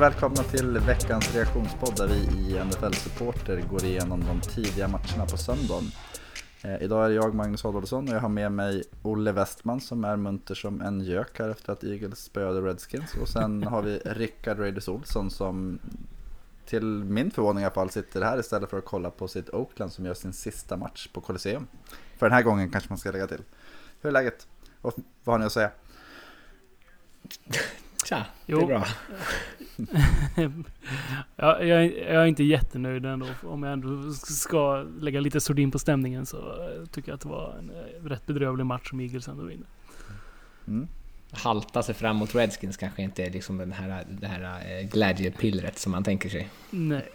Och välkomna till veckans reaktionspodd där vi i NFL Supporter går igenom de tidiga matcherna på söndagen. Eh, idag är det jag, Magnus Adolfsson, och jag har med mig Olle Westman som är munter som en gök här efter att Eagles spöade Redskins. Och sen har vi Rickard Raiders Olsson som till min förvåning i alla fall sitter här istället för att kolla på sitt Oakland som gör sin sista match på Colosseum. För den här gången kanske man ska lägga till. Hur är läget? Och vad har ni att säga? Tja, det är bra. ja, jag, är, jag är inte jättenöjd ändå. Om jag ändå ska lägga lite sordin på stämningen så tycker jag att det var en eh, rätt bedrövlig match som Eagles ändå vinner. Mm. Halta sig fram mot Redskins kanske inte är liksom den här, det här eh, glädjepillret som man tänker sig. Nej,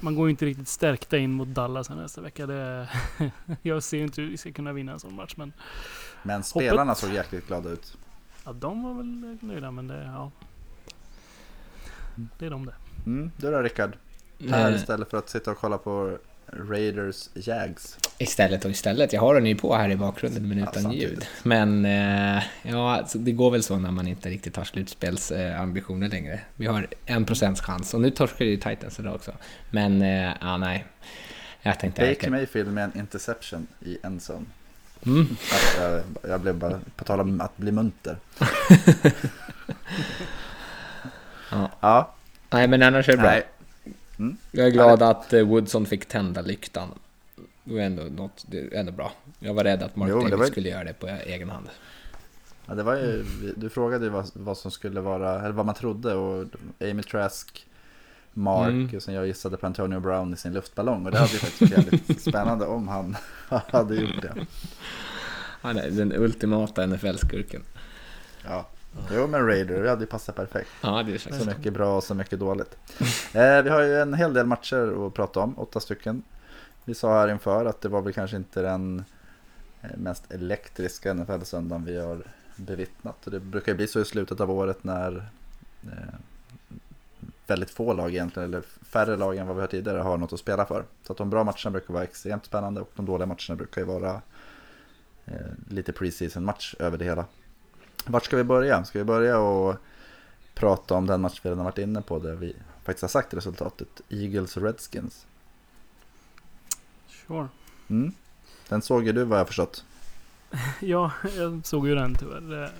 man går ju inte riktigt stärkta in mot Dallas nästa vecka. Det, jag ser inte hur vi ska kunna vinna en sån match. Men, men spelarna hoppet, såg jäkligt glada ut. Ja, de var väl nöjda, men det, ja. Det är de det. Mm, du då Rickard? Här istället för att sitta och kolla på Raiders Jags. Istället och istället. Jag har den ju på här i bakgrunden men utan ja, ljud. Men eh, ja, alltså, det går väl så när man inte riktigt har slutspelsambitioner längre. Vi har en procents chans och nu torskar ju Titans idag också. Men eh, ja, nej. Jag tänkte... Baker Mayfield med en interception i en zone. Mm. Jag, jag, blev bara, på tal om att bli munter. ja. ja. Nej, men annars är det bra. Mm. Jag är glad att eh, Woodson fick tända lyktan. Det var ändå, något, det är ändå bra. Jag var rädd att Mark jo, Davis var... skulle göra det på egen hand. Ja, det var ju, du frågade ju vad, vad som skulle vara, eller vad man trodde och Amy Trask, Mark, mm. jag gissade på Antonio Brown i sin luftballong och det hade ju faktiskt varit jävligt spännande om han hade gjort det. Han är den ultimata NFL-skurken. Ja, jo men Raider, det hade ju passat perfekt. Ja, det är så mycket bra och så mycket dåligt. Eh, vi har ju en hel del matcher att prata om, åtta stycken. Vi sa här inför att det var väl kanske inte den eh, mest elektriska NFL-söndagen vi har bevittnat. Och det brukar bli så i slutet av året när eh, väldigt få lag egentligen, eller färre lag än vad vi har tidigare, har något att spela för. Så att de bra matcherna brukar vara extremt spännande och de dåliga matcherna brukar ju vara eh, lite preseason match över det hela. Vart ska vi börja? Ska vi börja och prata om den match vi redan varit inne på där vi faktiskt har sagt resultatet, Eagles och Redskins? Sure. Mm. Den såg ju du vad jag förstått. ja, jag såg ju den tyvärr.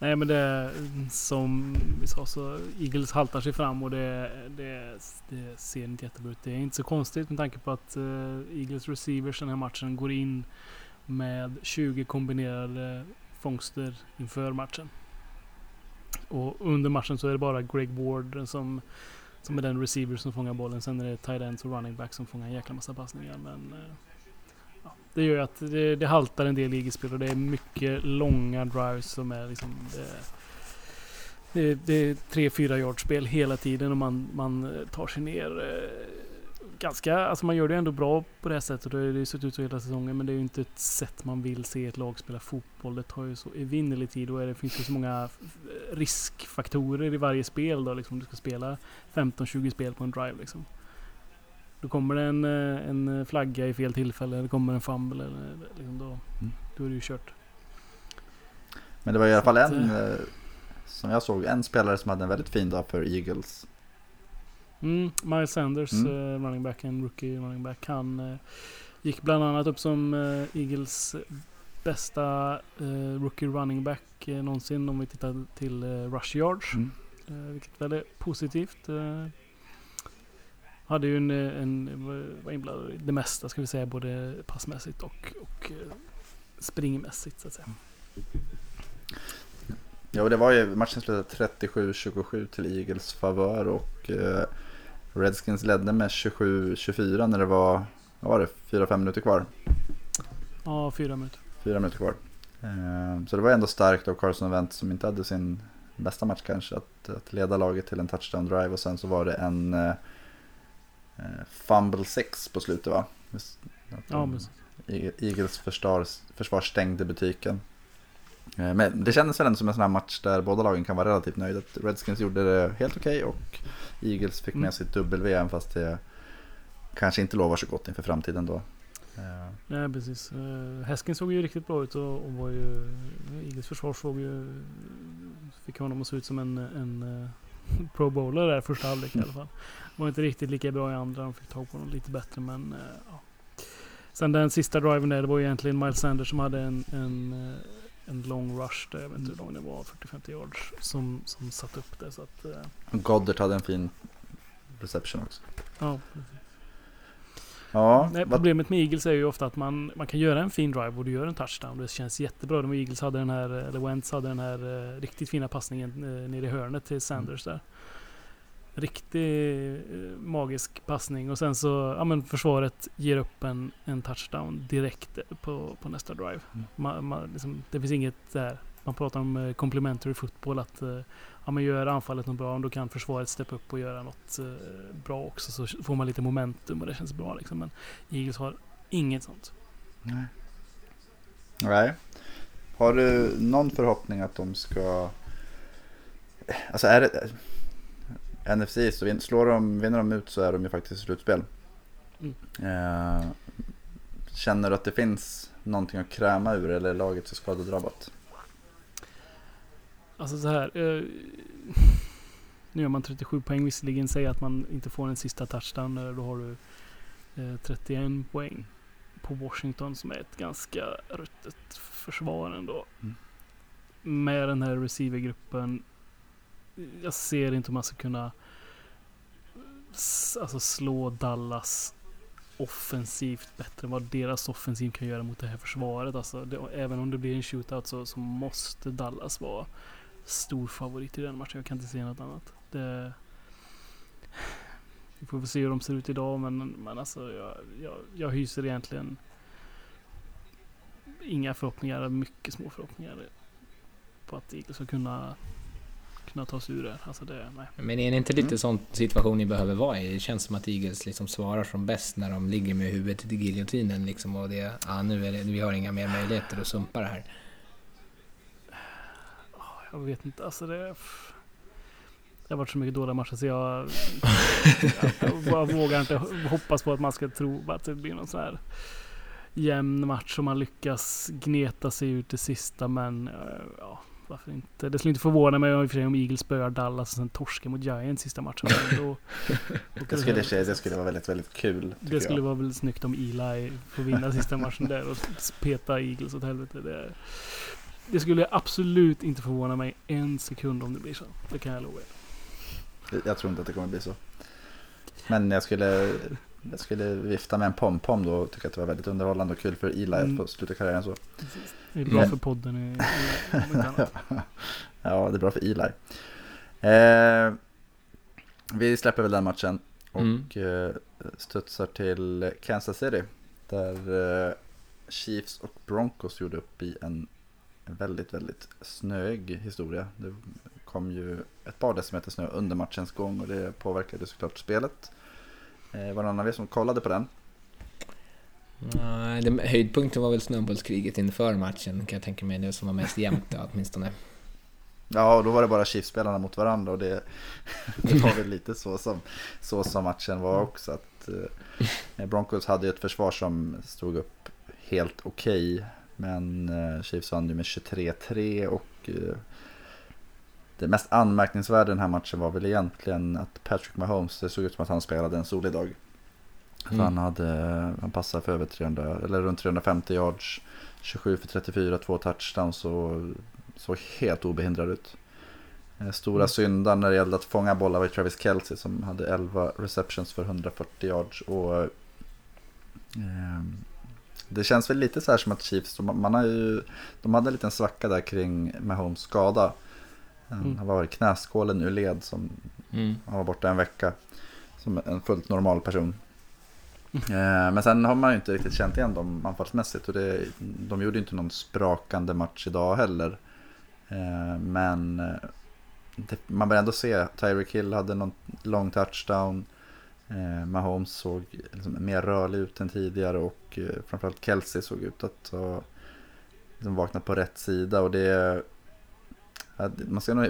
Nej men det mm, som vi sa så Eagles haltar sig fram och det, det, det ser inte jättebra ut. Det är inte så konstigt med tanke på att eh, Eagles receivers den här matchen går in med 20 kombinerade fångster inför matchen. Och under matchen så är det bara Greg Ward som, som är den receiver som fångar bollen. Sen är det tight ends och running back som fångar en jäkla massa passningar. Men eh, det gör ju att det, det haltar en del ligaspel och det är mycket långa drives som är liksom... Det, det, är tre, fyra yardspel hela tiden och man, man eh, tar sig ner eh, ganska... Alltså man gör det ändå bra på det här sättet och det har ju sett ut så hela säsongen men det är ju inte ett sätt man vill se ett lag spela fotboll. Det tar ju så evinnerlig tid och det finns ju så många eh, riskfaktorer i varje spel då liksom. Du ska spela 15-20 spel på en drive liksom. Då kommer det en, eh, en flagga i fel tillfälle, eller kommer en fumble. Eller, liksom då, mm. då är det ju kört. Men det var i alla fall en, eh, som jag såg, en spelare som hade en väldigt fin dag för Eagles. Mm, Miles Sanders, mm. uh, running back, en rookie running back. Han uh, gick bland annat upp som uh, Eagles bästa rookie running back någonsin om vi tittar till rush yards. Mm. vilket är väldigt positivt. Hade ju en, en var inblandad i det mesta ska vi säga, både passmässigt och, och eh, springmässigt så att säga. Ja, det var ju matchen slutade 37-27 till Eagles favör och eh, Redskins ledde med 27-24 när det var, vad var det, 4-5 minuter kvar? Ja, 4 minuter. 4 minuter kvar. Eh, så det var ändå starkt av Carson Wentz som inte hade sin bästa match kanske att, att leda laget till en touchdown drive och sen så var det en eh, Eh, Fumble 6 på slutet va? Ja, men... Eagles försvar, försvar stängde butiken. Eh, men det kändes väl ändå som en sån här match där båda lagen kan vara relativt nöjda. Redskins gjorde det helt okej okay och Eagles fick med mm. sitt även fast det kanske inte lovar så gott inför framtiden då. Eh, Nej precis. Häsken såg ju riktigt bra ut och, och var ju... Eagles försvar såg ju... Fick honom att se ut som en, en pro bowler där första halvlek i alla fall. Var inte riktigt lika bra i andra. De fick tag på dem lite bättre men eh, ja. Sen den sista driven där, det var egentligen Miles Sanders som hade en, en, eh, en lång rush där. Jag vet inte hur lång det var, 40-50 yards. Som, som satt upp det. Så att, eh, Goddard hade en fin reception också. ja, Ja, Nej, problemet med Eagles är ju ofta att man, man kan göra en fin drive och du gör en touchdown. Det känns jättebra. De Eagles hade den här, eller Wentz hade den här eh, riktigt fina passningen eh, nere i hörnet till Sanders där. Riktig eh, magisk passning och sen så, ja men försvaret ger upp en, en touchdown direkt på, på nästa drive. Mm. Man, man, liksom, det finns inget där, man pratar om eh, complementary football att eh, ja, men gör anfallet något bra, då kan försvaret steppa upp och göra något eh, bra också så får man lite momentum och det känns bra liksom. Men Eagles har inget sånt. Nej. Nej. Har du någon förhoppning att de ska... Alltså är det... NFC, så slår de, vinner de ut så är de ju faktiskt i slutspel. Mm. Eh, känner du att det finns någonting att kräma ur eller är laget så skadedrabbat? Alltså så här. Eh, nu gör man 37 poäng visserligen. Säg att man inte får en sista touchdown. eh, Då har du eh, 31 poäng på Washington som är ett ganska ruttet försvar ändå. Mm. Med den här receivergruppen. Jag ser inte hur man ska kunna alltså slå Dallas offensivt bättre än vad deras offensiv kan göra mot det här försvaret. Alltså, det, även om det blir en shootout så, så måste Dallas vara stor favorit i den matchen. Jag kan inte se något annat. Det, vi får väl se hur de ser ut idag men, men alltså jag, jag, jag hyser egentligen inga förhoppningar, mycket små förhoppningar på att Eagles ska kunna, kunna ta sig ur det. Alltså det, nej. Men är det inte lite Mm. sån situation ni behöver vara i? Det känns som att Eagles liksom svarar som bäst när de ligger med huvudet i giljotinen liksom och det, ja nu är det, vi har inga mer möjligheter att sumpa det här. Jag vet inte, alltså det... Det har varit så mycket dåliga matcher så jag... jag bara vågar inte hoppas på att man ska tro att det blir någon sån här jämn match som man lyckas gneta sig ut det sista men eh, ja, varför inte? Det skulle inte förvåna mig för sig om Eagles spöar Dallas och sen torskar mot Giants sista matchen. Då, Det skulle, det skulle vara väldigt, väldigt kul. det skulle jag. vara väl snyggt om Eli får vinna sista matchen där och peta Eagles åt helvete. Det, det skulle absolut inte förvåna mig en sekund om det blir så. Det kan jag lova er. Jag tror inte att det kommer bli så. Men jag skulle, jag skulle vifta med en pom-pom då och tycka att det var väldigt underhållande och kul för Eli att Mm. få sluta karriären så. Det är bra Men- för podden i, i. Ja, det är bra för Eli. Eh, vi släpper väl den matchen och eh, studsar till Kansas City. Där eh, Chiefs och Broncos gjorde upp i en väldigt, väldigt snöig historia. Det kom ju ett par decimeter snö under matchens gång och det påverkade såklart spelet. Eh, var det någon av er som kollade på den? Nej, höjdpunkten var väl snöbollskriget inför matchen kan jag tänka mig. Det som var mest jämnt åtminstone. Ja, och då var det bara Chiefs-spelarna mot varandra och det, det var väl lite så som, så som matchen var också. Att, eh, Broncos hade ju ett försvar som stod upp helt okej, men eh, Chiefs vann ju med 23-3 och eh, det mest anmärkningsvärda i den här matchen var väl egentligen att Patrick Mahomes, det såg ut som att han spelade en solig dag. Mm. han, hade, han passade för över 300, eller runt 350 yards, 27 för 34, två touchdowns och såg helt obehindrad ut. Eh, Stora Mm. syndaren när det gällde att fånga bollar var Travis Kelce som hade 11 receptions för 140 yards. Och, eh, det känns väl lite så här som att Chiefs, man har ju, de hade en liten svacka där kring Mahomes skada. Han Mm. har varit knäskålen ur led som Mm. han var borta en vecka. Som en fullt normal person. Eh, Men sen har man ju inte riktigt känt igen dem anfallsmässigt. Och det, de gjorde ju inte någon sprakande match idag heller. Eh, Men eh, det, man började ändå se. Tyreek Hill hade någon lång touchdown. Mahomes såg liksom mer rörlig ut än tidigare. Och framförallt Kelsey såg ut att ha liksom vaknat på rätt sida. Och det, man ska nog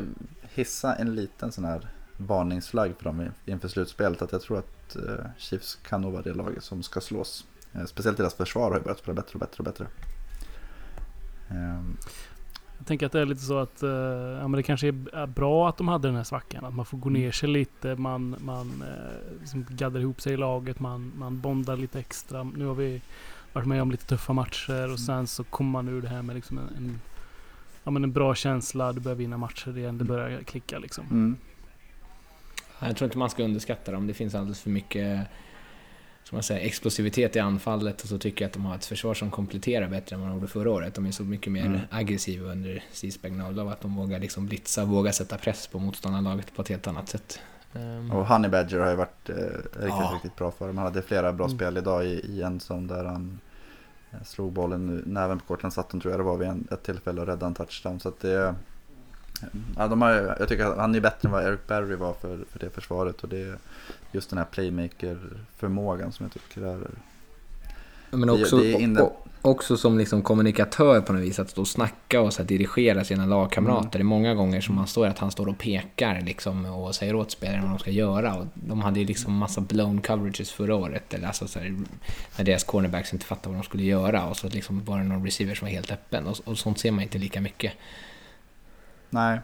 hissa en liten sån här varningsflagg för dem inför slutspelet. Att jag tror att eh, Chiefs kan nog vara det laget som ska slås. Eh, speciellt deras försvar har ju börjat spela bättre och bättre och bättre. Ehm, Jag tänker att det är lite så att uh, ja, men det kanske är bra att de hade den här svackan. Att man får gå ner mm. sig lite, man, man liksom gaddar ihop sig i laget, man, man bondar lite extra. Nu har vi varit med om lite tuffa matcher och mm. sen så kommer man ur det här med liksom en, en, ja, men en bra känsla. Du börjar vinna matcher igen, det börjar klicka liksom. Mm. Jag tror inte man ska underskatta dem. Det finns alldeles för mycket som man säger, explosivitet i anfallet och så tycker jag att de har ett försvar som kompletterar bättre än vad de gjorde förra året. De är så mycket mer mm. aggressiva under Spagnuolo att de vågar liksom blitza, vågar sätta press på motståndarlaget på ett helt annat sätt. Um, och Honey Badger har ju varit eh, riktigt, ja. riktigt bra för dem. Han hade flera bra mm. spel idag i, i en som där han eh, slog bollen, näven på korten satt den tror jag det var vid en, ett tillfälle och räddade en touchdown. Så att det, ja, de har, jag tycker att han är bättre än vad Eric Berry var för, för det försvaret. Och det, just den här playmaker-förmågan som jag tycker är... Men också, det, det inne... också som liksom kommunikatör på något vis, att stå och snacka och så dirigera sina lagkamrater. Mm. Det är många gånger som man står att han står och pekar liksom, och säger åt spelarna vad de ska göra. Och de hade ju liksom massa blown coverages förra året, eller alltså så här, när deras cornerbacks inte fattade vad de skulle göra och så liksom var det någon receiver som var helt öppen. Och, och sånt ser man inte lika mycket. Nej.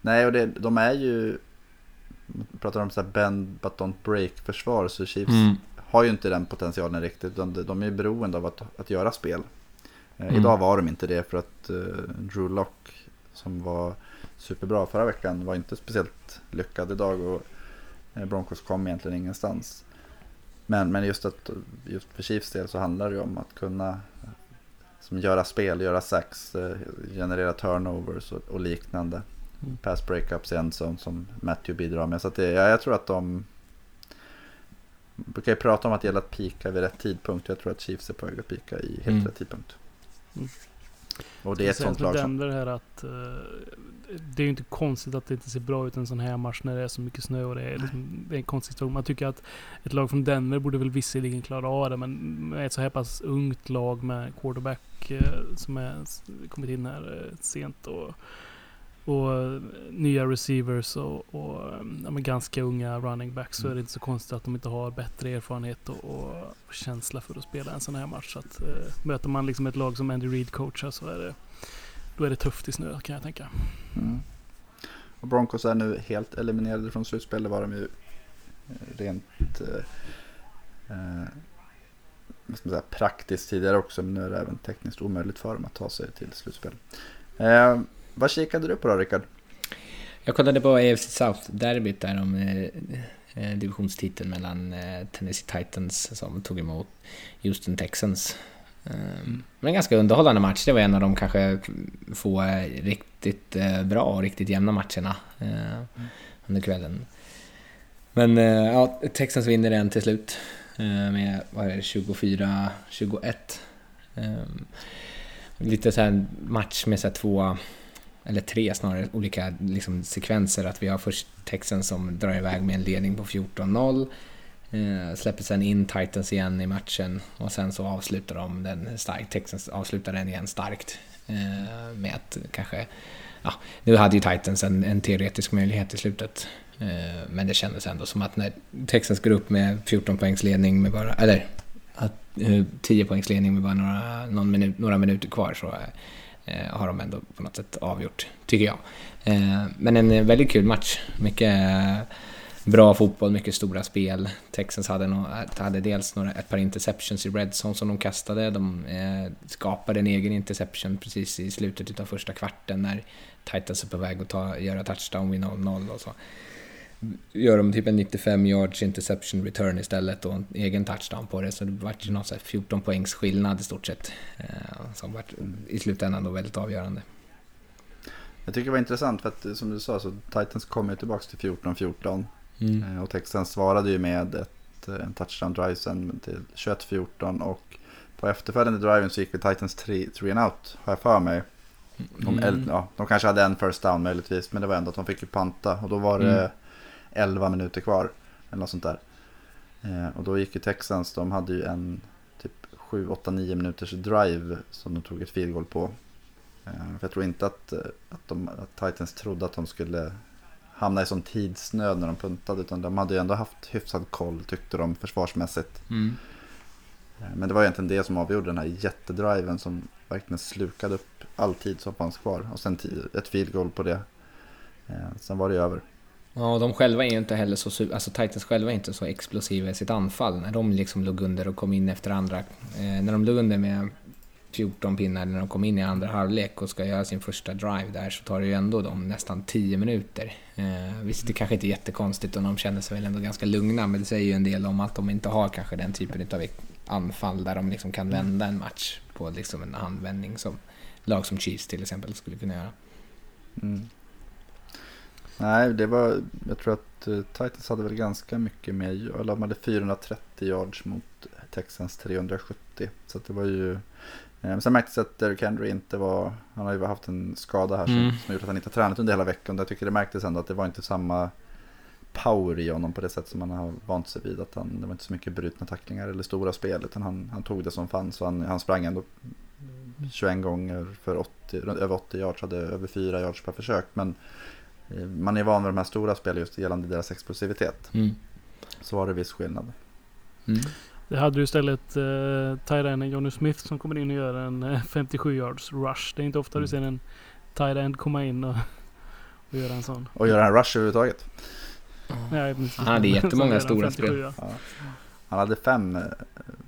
Nej, och det, de är ju pratar om så här bend but don't break försvar så Chiefs mm. Har ju inte den potentialen riktigt. De, de är beroende av att, att göra spel. Eh, mm. Idag var de inte det för att uh, Drew Lock som var superbra förra veckan var inte speciellt lyckad idag och uh, Broncos kom egentligen ingenstans. Men, men just, att, just för Chiefs del så handlar det ju om att kunna som göra spel, göra sax, generera turnovers och, och liknande pass breakups i en zone som Matthew bidrar med. Så det, ja, jag tror att de brukar ju prata om att det gäller att pika vid rätt tidpunkt. Jag tror att Chiefs är på väg att pika i helt mm. rätt tidpunkt. Mm. Och det är ett sånt lag som... här att, uh, det är ju inte konstigt att det inte ser bra ut en sån här match när det är så mycket snö och det är, liksom, det är en konstig situation. Man tycker att ett lag från Denver borde väl visserligen klara av det men med ett så här pass ungt lag med quarterback uh, som är kommit in här uh, sent och och nya receivers och, och ja, ganska unga running backs så är det inte så konstigt att de inte har bättre erfarenhet och, och känsla för att spela en sån här match. Så att, eh, möter man liksom ett lag som Andy Reid coachar så är det, då är det tufft i snö kan jag tänka. Mm. Och Broncos är nu helt eliminerade från slutspel. Det var de ju eh, rent eh, eh säga, praktiskt tidigare också. Men nu är det även tekniskt omöjligt för dem att ta sig till slutspel. Eh, vad kikade du på då Rickard? Jag kollade på AFC South-derbyt där om eh, eh, divisionstiteln mellan eh, Tennessee Titans som tog emot Houston Texans. Mm. Men en ganska underhållande match. Det var en av de kanske få riktigt eh, bra och riktigt jämna matcherna eh, mm. under kvällen. Men eh, ja, Texans vinner den till slut med 24-21. Lite så här match med så två eller tre snarare, olika liksom, sekvenser. Att vi har först Texan som drar iväg med en ledning på 14-0. Eh, släpper sen in Titans igen i matchen och sen så avslutar de den starkt. Texans avslutar den igen starkt. Eh, med att kanske, ja, nu hade ju Titans en, en teoretisk möjlighet i slutet. Eh, men det kändes ändå som att när Texans går upp med 14 poängs ledning med bara, eller 10 eh, poängs ledning med bara några, någon minut, några minuter kvar så eh, Eh, har de ändå på något sätt avgjort, tycker jag. Eh, men en eh, väldigt kul match. Mycket eh, bra fotboll, mycket stora spel. Texans hade, no hade dels några, ett par interceptions i redzone som de kastade. De eh, skapade en egen interception precis i slutet av första kvarten när Titans är på väg att ta, göra touchdown vid 0-0 och så gör de typ en 95 yards interception return istället och en egen touchdown på det. Så det vart ju någon 14 poängs skillnad i stort sett. Eh, som vart i slutändan då väldigt avgörande. Jag tycker det var intressant för att som du sa så Titans kom ju tillbaka till 14-14. Mm. Eh, och Texans svarade ju med ett, en touchdown drive sen till 21-14 och på efterföljande driven så gick vi Titans 3 and out har jag för mig. De, mm. ja, de kanske hade en first down möjligtvis men det var ändå att de fick ju panta och då var det mm 11 minuter kvar. Eller något sånt där. Eh, och då gick ju Texans, de hade ju en typ 7, 8, 9 minuters drive som de tog ett field goal på. Eh, för jag tror inte att, att, de, att Titans trodde att de skulle hamna i sån tidsnöd när de puntade. Utan de hade ju ändå haft hyfsad koll tyckte de försvarsmässigt. Mm. Eh, men det var egentligen det som avgjorde den här jättedriven som verkligen slukade upp all tid som fanns kvar. Och sen ett field goal på det. Eh, sen var det över. Ja, och de själva är ju inte heller så, alltså Titans själva är inte så explosiva i sitt anfall. När de liksom låg under och kom in efter andra, eh, när de låg under med 14 pinnar när de kom in i andra halvlek och ska göra sin första drive där så tar det ju ändå dem nästan 10 minuter. Eh, visst, det kanske inte är jättekonstigt och de känner sig väl ändå ganska lugna men det säger ju en del om att de inte har kanske den typen av anfall där de liksom kan vända en match på liksom en handvändning som lag som Chiefs till exempel skulle kunna göra. Mm. Nej, det var, jag tror att uh, Titans hade väl ganska mycket mer, eller de hade 430 yards mot Texans 370. Så det var ju, eh, sen märktes att Derrick Henry inte var, han har ju haft en skada här mm. som, som gjort att han inte har tränat under hela veckan. Jag tycker det märktes ändå att det var inte samma power i honom på det sätt som man har vant sig vid. Att han, det var inte så mycket brutna tacklingar eller stora spel utan han, han tog det som fanns. Och han, han sprang ändå 21 gånger för 80, över 80 yards, hade över 4 yards per försök. Men eh, man är van vid de här stora spelen just gällande deras explosivitet. Mm. Så var det viss skillnad. Mm. Det hade du istället eh, Tyrenen Johnny Smith som kommer in och gör en eh, 57 yards rush. Det är inte ofta mm. du ser en Tyrend komma in och, och göra en sån. Och göra en rush överhuvudtaget. Nej, han hade jättemånga stora 57, spel. Ja. Han hade fem eh,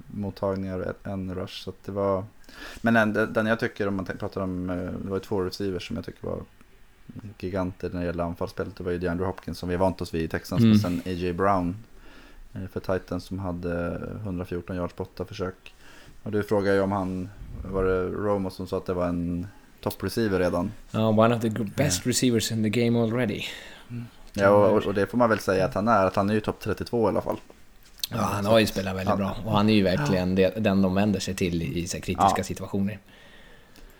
mottagningar och en rush. Så det var... Men en, den jag tycker, om man pratar om, eh, det var två receivers som jag tycker var giganter när det gäller anfallsspelet. Det var ju DeAndre Hopkins som vi vant oss vid i Texans. Mm. Och sen A.J. Brown eh, för Titans som hade 114 yards på åtta försök. Och du frågade ju om han, var det Romo som sa att det var en top receiver redan? Ja, one of the best receivers in the game already. Mm. Ja, och, och, det får man väl säga att han är. Att han är ju topp 32 i alla fall. Ja, han har ju spelat väldigt bra. Och han är ju verkligen ja. den de vänder sig till i så kritiska ja. situationer.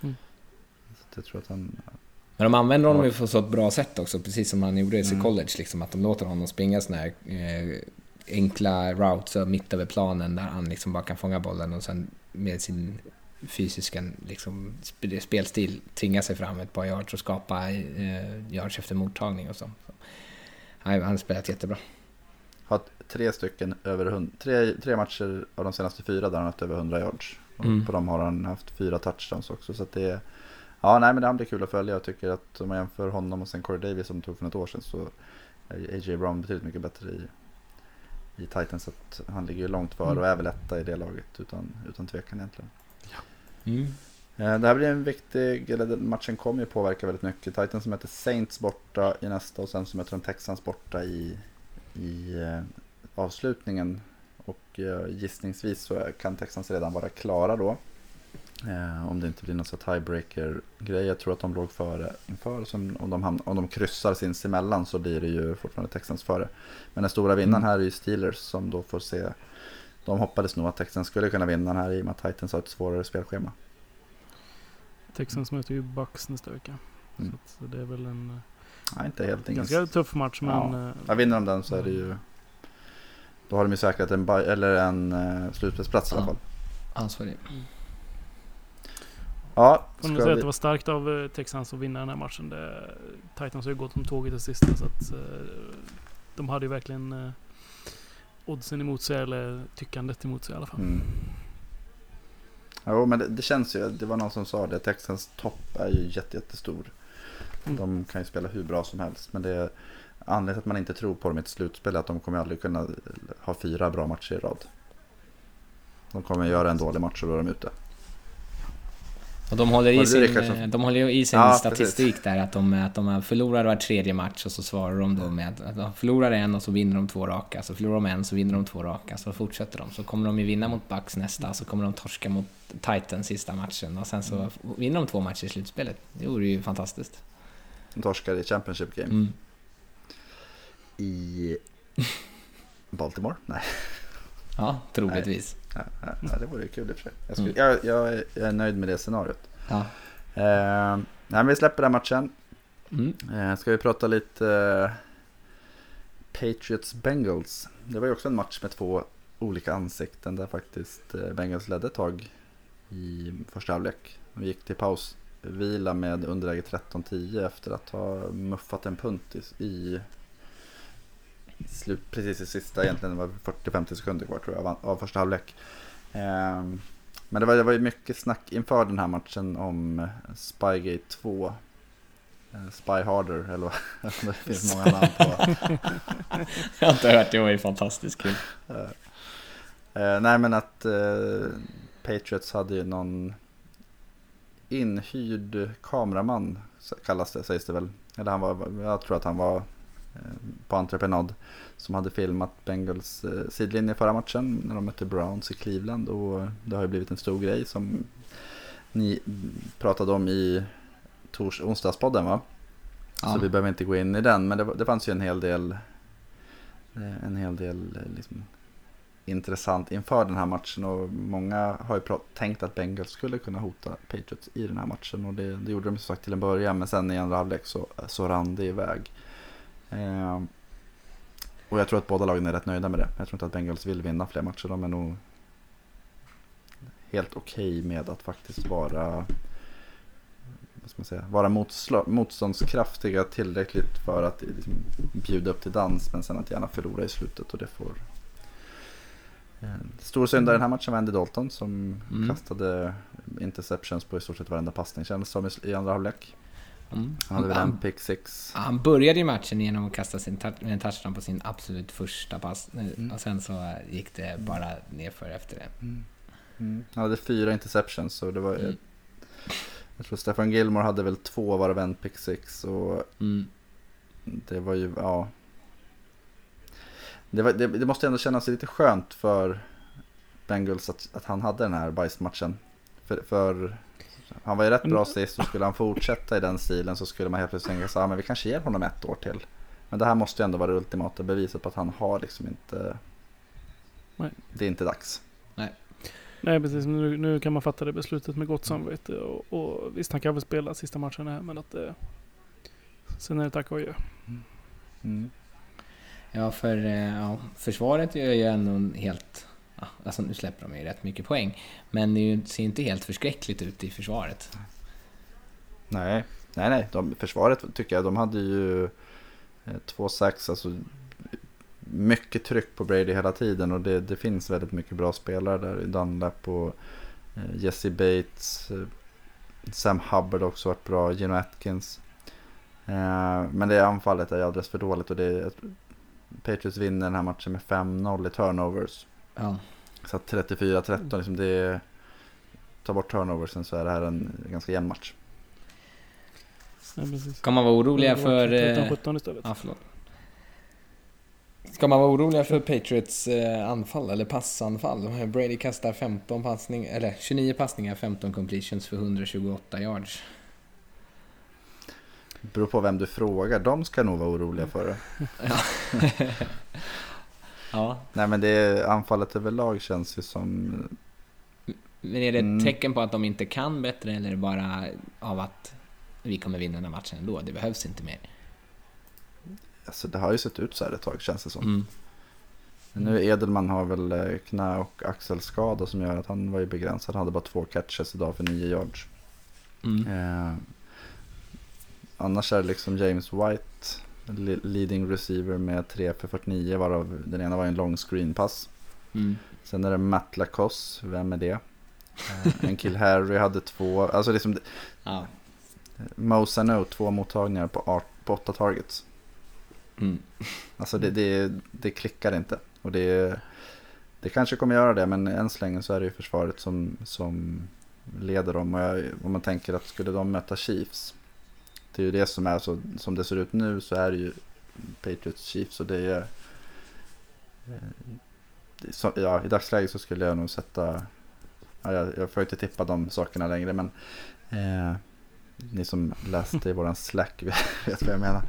Mm. Jag tror att han... Men de använder honom ju på så ett bra sätt också, precis som han gjorde i mm. college. Liksom, att de låter honom springa sådana här eh, enkla routes mitt över planen där han liksom bara kan fånga bollen och sen med sin fysiska liksom, spelstil tvinga sig fram ett par yards och skapa eh, yards efter mottagning och så. så. Han har spelat jättebra. Har tre stycken över 100, tre, tre matcher av de senaste fyra där han har haft över 100 yards. Mm. På dem har han haft fyra touchdowns också. Så det är, ja nej men det blir kul att följa. Jag tycker att om man jämför honom och sen Corey Davis som tog för något år sedan så är A.J. Brown betydligt mycket bättre i, i Titans. att han ligger ju långt före mm. och är väl etta i det laget utan, utan tvekan egentligen. Ja. Mm. Eh, det här blir en viktig, eller matchen kommer ju påverka väldigt mycket. Titans som möter Saints borta i nästa och sen så möter de Texans borta i, i eh, avslutningen. Och eh, gissningsvis så kan Texans redan vara klara då. Om det inte blir någon så tiebreaker-grej. Jag tror att de låg före inför. Som om, de hamn, om de kryssar sinsemellan så blir det ju fortfarande Texans före. Men den stora vinnaren mm. här är ju Steelers som då får se. De hoppades nog att Texans skulle kunna vinna den här i och med att Titans har ett svårare spelschema. Texans möter ju Bucks nästa vecka. Mm. Så det är väl en ja, inte helt ganska inget. tuff match. Men, ja. ja, vinner de den så är det ju... Då har de ju säkrat en, eller en uh, slutspelsplats ja. i alla fall. Ansvarig. Mm. Ja, Får man säga vi... att det var starkt av uh, Texans att vinna den här matchen. Det, Titans har ju gått om tåget det sista så att uh, de hade ju verkligen uh, oddsen emot sig eller tyckandet emot sig i alla fall. Mm. Jo, men det, det, känns ju. Det var någon som sa det. Texans topp är ju jätte, jättestor. Mm. De kan ju spela hur bra som helst. Men det är anledningen till att man inte tror på dem i ett slutspel är att de kommer aldrig kunna ha fyra bra matcher i rad. De kommer göra en dålig match och då är de ute. Och de håller i sin, de håller i sin ja, statistik precis. där att de, att de förlorar var tredje match och så svarar de då med att de förlorar en och så vinner de två raka. Så förlorar de en så vinner de två raka. Så fortsätter de. Så kommer de ju vinna mot Bucks nästa, så kommer de torska mot Titans sista matchen och sen så vinner de två matcher i slutspelet. Det vore ju fantastiskt. De torskar i Championship Game. Mm. I Baltimore? Nej. Ja, troligtvis. Ja, ja, det vore kul i och för sig. Jag, skulle, mm. jag, jag, är nöjd med det scenariot. Ja. Eh, nej, vi släpper den matchen. Mm. Eh, ska vi prata lite eh, Patriots Bengals. Det var ju också en match med två olika ansikten där faktiskt eh, Bengals ledde ett tag i första halvlek. Vi gick till paus vila med underläge 13-10 efter att ha muffat en punt i, i slut, precis i sista egentligen, det var 40-50 sekunder kvar tror jag av, första halvlek. Eh, Men det var, det var ju mycket snack inför den här matchen om eh, Spygate 2. Eh, Spy Harder, eller vad det finns många namn på. Jag har inte hört, det var ju fantastiskt kul. Eh, nej men att eh, Patriots hade ju någon inhyrd kameraman kallas det, sägs det väl. Eller han var, jag tror att han var eh, på entreprenad som hade filmat Bengals eh, sidlinje förra matchen när de mötte Browns i Cleveland och det har ju blivit en stor grej som ni pratade om i tors onsdagspodden va? Ja. Så vi behöver inte gå in i den men det, det fanns ju en hel del eh, en hel del eh, liksom, intressant inför den här matchen och många har ju tänkt att Bengals skulle kunna hota Patriots i den här matchen och det, det gjorde de som sagt till en början men sen i andra halvlek så, så rann det iväg. Eh, och jag tror att båda lagen är rätt nöjda med det. Jag tror inte att Bengals vill vinna fler matcher. De är nog helt okej med att faktiskt vara vad ska man säga, vara motståndskraftiga tillräckligt för att liksom, bjuda upp till dans men sen att gärna förlora i slutet och det får Eh, Stor syndare i den här matchen var Andy Dalton som Mm. kastade interceptions på i stort sett varenda passning kändes som i andra halvlek. Mm. Han hade väl en pick six. han började ju matchen genom att kasta sin en touchdown på sin absolut första pass. Mm. Och sen så gick det bara nerför efter det. Mm. Han hade fyra interceptions så det var Mm. Jag tror Stefan Gilmore hade väl två varav en pick six och Mm. det var ju, ja. Det, var, det, det måste ändå kännas lite skönt för Bengals att, att han hade den här bajsmatchen. För, för han var ju rätt bra sist och skulle han fortsätta i den stilen så skulle man helt plötsligt tänka så här, men vi kanske ger honom ett år till. Men det här måste ju ändå vara det ultimata beviset på att han har liksom inte... Nej. Det är inte dags. Nej precis, nu, nu kan man fatta det beslutet med gott samvete. Och, och visst, han kan väl spela sista matchen här men att det... Sen är det tack och adjö. Mm. Ja, för eh, ja, försvaret gör ju ändå en helt... Ja, alltså nu släpper de ju rätt mycket poäng. Men det ser ju- ser inte helt förskräckligt ut i försvaret. Nej, nej, nej. De, försvaret tycker jag, de hade ju eh, två sax, alltså mycket tryck på Brady hela tiden och det, det finns väldigt mycket bra spelare där. Dunlap och eh, Jesse Bates, eh, Sam Hubbard också varit bra, Gino Atkins. Eh, men det anfallet är alldeles för dåligt och det är, Patriots vinner den här matchen med 5-0 i turnovers. Ja. Så att 34-13, liksom det är, ta bort turnoversen så är det här en ganska jämn match. Precis. Ska man vara oroliga för... eh, 13-17 istället. Ja, förlåt. Ska man vara oroliga för Patriots eh, anfall eller passanfall? Brady kastar 15 passningar, eller 29 passningar, 15 completions för 128 yards. Beror på vem du frågar. De ska nog vara oroliga för det. Ja, Nej men det är, anfallet överlag känns ju som... men är det ett Mm. tecken på att de inte kan bättre eller är det bara av att vi kommer vinna den här matchen ändå? Det behövs inte mer. Alltså det har ju sett ut så här ett tag känns det som. Mm. Men Nu Edelman har väl eh, knä och axelskada som gör att han var ju begränsad. Han hade bara två catches idag för nio yards. Mm. Eh, annars är det liksom James White, leading receiver med 3 för 49 varav den ena var en lång screenpass. Mm. Sen är det Matt Lacoste, vem är det? Eh, en kill Harry hade två, alltså liksom Ja. Mo Sano, två mottagningar på, art, på åtta targets. Mm. Alltså det, det, det klickar inte. Och det, det kanske kommer göra det, men än så länge så är det ju försvaret som, som leder dem. Och jag, om man tänker att skulle de möta Chiefs, det är ju det som är så, som det ser ut nu så är det ju Patriots Chiefs och det är... eh, så, ja, i dagsläget så skulle jag nog sätta... Ja, jag, jag får inte tippa de sakerna längre, men eh, ni som läste i våran slack vet vad jag menar.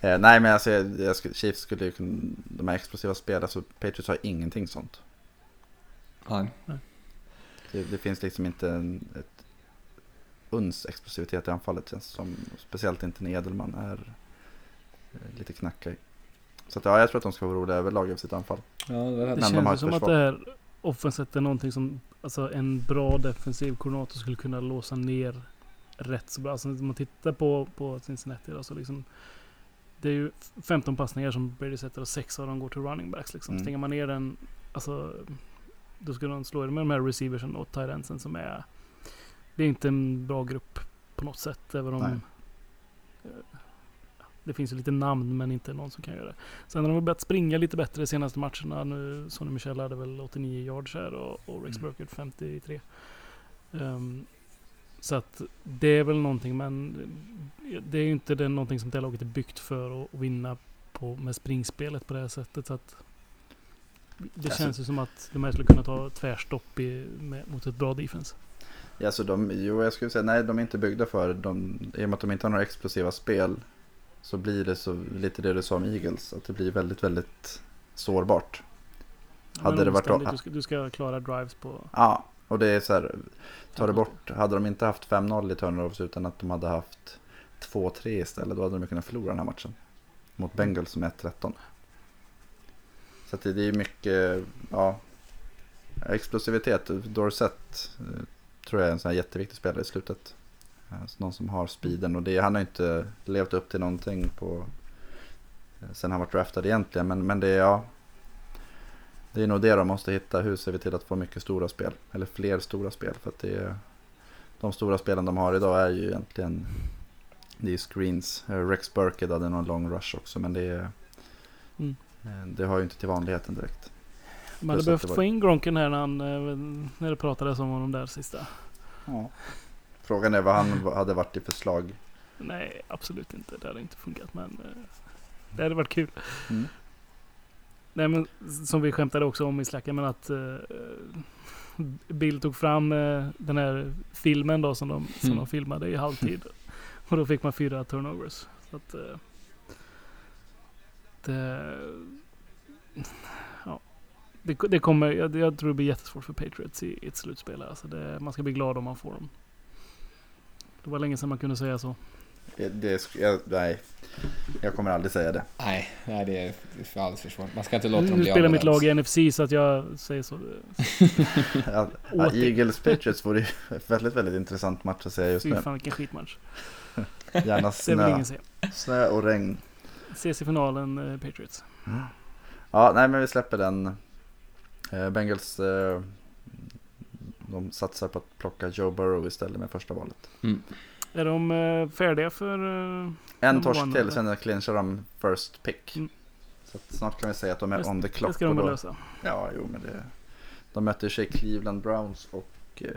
Eh, nej men alltså, jag, jag Chiefs skulle ju kunna, de här explosiva spelen, alltså Patriots har ingenting sånt. Ja. Det, det finns liksom inte en, ett uns explosivitet i anfallet känns som, speciellt inte när Edelman är eh, lite knackig. Så att, ja, jag tror att de ska vara oroliga överlag över sitt anfall. Ja, det de känns ett som att det här offenset är någonting som alltså, en bra defensiv koordinator skulle kunna låsa ner rätt så bra. Alltså, om man tittar på, på Cincinnati då, så liksom det är ju 15 passningar som Brady sätter och 6 av dem går till running backs. Liksom. Mm. Stänger man ner den, alltså då ska de slå er med de här receiversen och tight som är... Det är inte en bra grupp på något sätt. Även om... Nej. eh, Det finns lite namn men inte någon som kan göra det. Sen har de börjat springa lite bättre de senaste matcherna. Nu, Sonny Michel hade väl 89 yards här och, och Rex Mm. Burkett 53. Ehm, så att det är väl någonting men det är ju inte det, någonting som det laget är byggt för att, att vinna på, med springspelet på det här sättet. Så att det Alltså- känns ju som att de här skulle kunna ta tvärstopp i, med, mot ett bra defense. Ja, så de, jo, jag skulle säga nej, de är inte byggda för de, I och med att de inte har några explosiva spel så blir det så, lite det du sa om Eagles, att det blir väldigt, väldigt sårbart. Hade Men det varit- du, ska, du ska klara drives på... Ja, och det är så här, tar det bort, hade de inte haft 5-0 i turnovers utan att de hade haft 2-3 istället, då hade de kunnat förlora den här matchen. Mot Bengals som är 1-13. Så det, det är mycket, ja, explosivitet. Dorsett eh, tror jag är en sån här jätteviktig spelare i slutet. Eh, så Någon som har speeden och det, han har inte levt upp till någonting på eh, sen han var draftad egentligen. Men, men det är, ja, det är nog det de måste hitta. Hur ser vi till att få mycket stora spel? Eller fler stora spel. För att det är, de stora spelen de har idag är ju egentligen det är screens. Eh, Rex Burkhead hade någon lång rush också men det är Mm. det har ju inte till vanligheten direkt. Man hade behövt få in Gronken här när, han, eh, när det pratades om honom där sista. Ja. Frågan är vad han hade varit i förslag. Nej, absolut inte. Det hade inte funkat men eh, det hade varit kul. Mm. Nej men som vi skämtade också om i slacken men att eh, Bill tog fram eh, den här filmen då som de, som Mm. de filmade i halvtid. Och då fick man fyra turnovers. Så att, eh, det, det, det kommer, jag, jag tror det blir jättesvårt för Patriots i, i ett slutspel. här. Alltså det, man ska bli glad om man får dem. Det var länge sedan man kunde säga så. Det, jag, nej, jag kommer aldrig säga det. Nej, nej, det är för alldeles för svårt. Man ska inte låta dem Nu bli spelar mitt lag i NFC så att jag säger så. Ja, ja. Eagles Patriots vore ju väldigt, väldigt intressant match att säga just Fy nu. fan vilken skitmatch. Gärna snö, snö och regn. Ses i finalen eh, Patriots. Ja, nej men vi släpper den. Eh, Bengals, eh, de satsar på att plocka Joe Burrow istället med första valet. Är de eh, färdiga för... eh, En torsk till, eller? sen clinchar de first pick. Mm. Så att snart kan vi säga att de är Just- on the det clock. ska de väl lösa. Ja, jo men det... De möter sig Cleveland Browns och... Eh,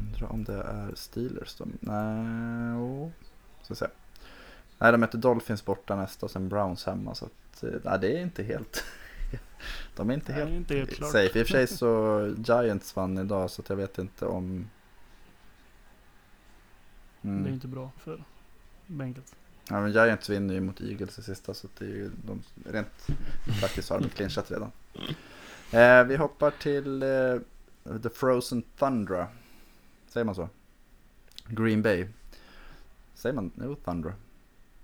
undrar om det är Steelers de... Nej, oh. Ska se. Nej, de möter Dolphins borta nästa och sen Browns hemma. Så att, nej, det är inte helt... de är inte helt, inte helt klart. safe. I och för sig så Giants vann idag så att jag vet inte om... Mm. Det är inte bra för Bengals. Ja, men Giants vinner ju mot Eagles i sista så att det är ju de, rent faktiskt har de clinchat redan. Eh, vi hoppar till eh, The Frozen Thundra. Säger man så? Green Bay. Säger man? Jo, Thundra.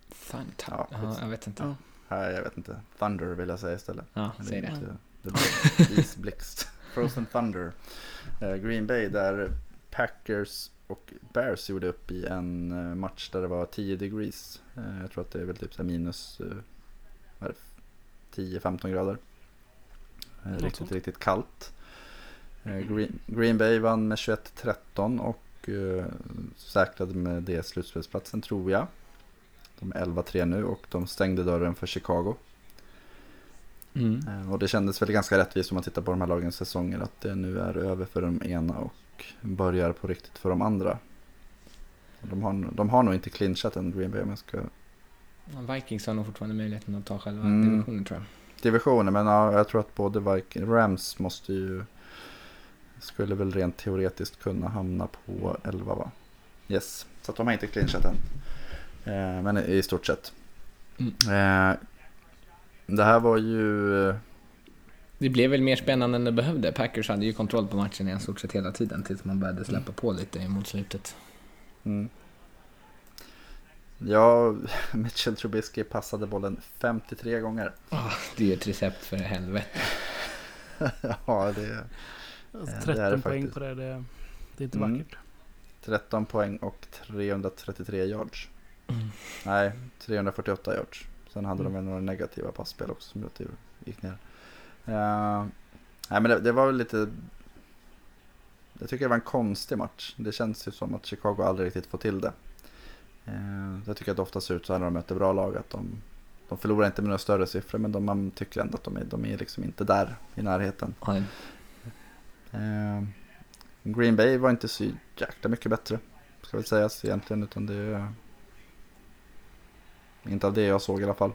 Fan, ta- Ja, ja, jag vet inte. Ja. Nej, jag vet inte. Thunder vill jag säga istället. Ja, Men säg är det. inte- Det blir isblixt. Frozen Thunder. Eh, Green Bay där Packers och Bears gjorde upp i en eh, match där det var 10 degrees. Eh, Jag tror att det är väl typ minus eh, vad är det, 10-15 grader. Riktigt, riktigt kallt. Eh, Green, Green Bay vann med 21-13 och säkrade med det slutspelsplatsen tror jag. De är 11-3 nu och de stängde dörren för Chicago. Mm. Eh, Och det kändes väl ganska rättvist om man tittar på de här lagens säsonger att det nu är över för de ena och börjar på riktigt för de andra. De har, de har nog inte clinchat än Green Bay om jag ska Vikings har nog fortfarande möjligheten att ta själva Mm. divisionen tror jag. divisionen men ja, jag tror att både Viking, Rams måste ju skulle väl rent teoretiskt kunna hamna på 11 va? Yes, så att de har inte clinchat än. Eh, men i stort sett. Mm. Eh, det här var ju eh, Det blev väl mer spännande än det behövde. Packers hade ju kontroll på matchen i stort sett hela tiden tills man började släppa på lite mot slutet. Mm. Ja, Mitchell Trubisky passade bollen 53 gånger. Det är ju ett recept för helvete. ja, det är Alltså, Ja, det är det 13 poäng faktiskt. på det. Det, det är inte Mm. vackert. 13 poäng och 333 yards. Mm. Nej, 348 yards. Sen hade de Mm. väl några negativa passspel också som gjorde att det gick ner. Uh, Nej men det, det var väl lite... Jag tycker det var en konstig match. Det känns ju som att Chicago aldrig riktigt får till det. Eh, jag tycker att det ofta ser ut så här när de möter bra lag att de, de förlorar inte med några större siffror men de, man tycker ändå att de är, de är liksom inte där i närheten. Eh, Green Bay var inte så jäkla mycket bättre. Ska väl sägas egentligen utan det är inte av det jag såg i alla fall.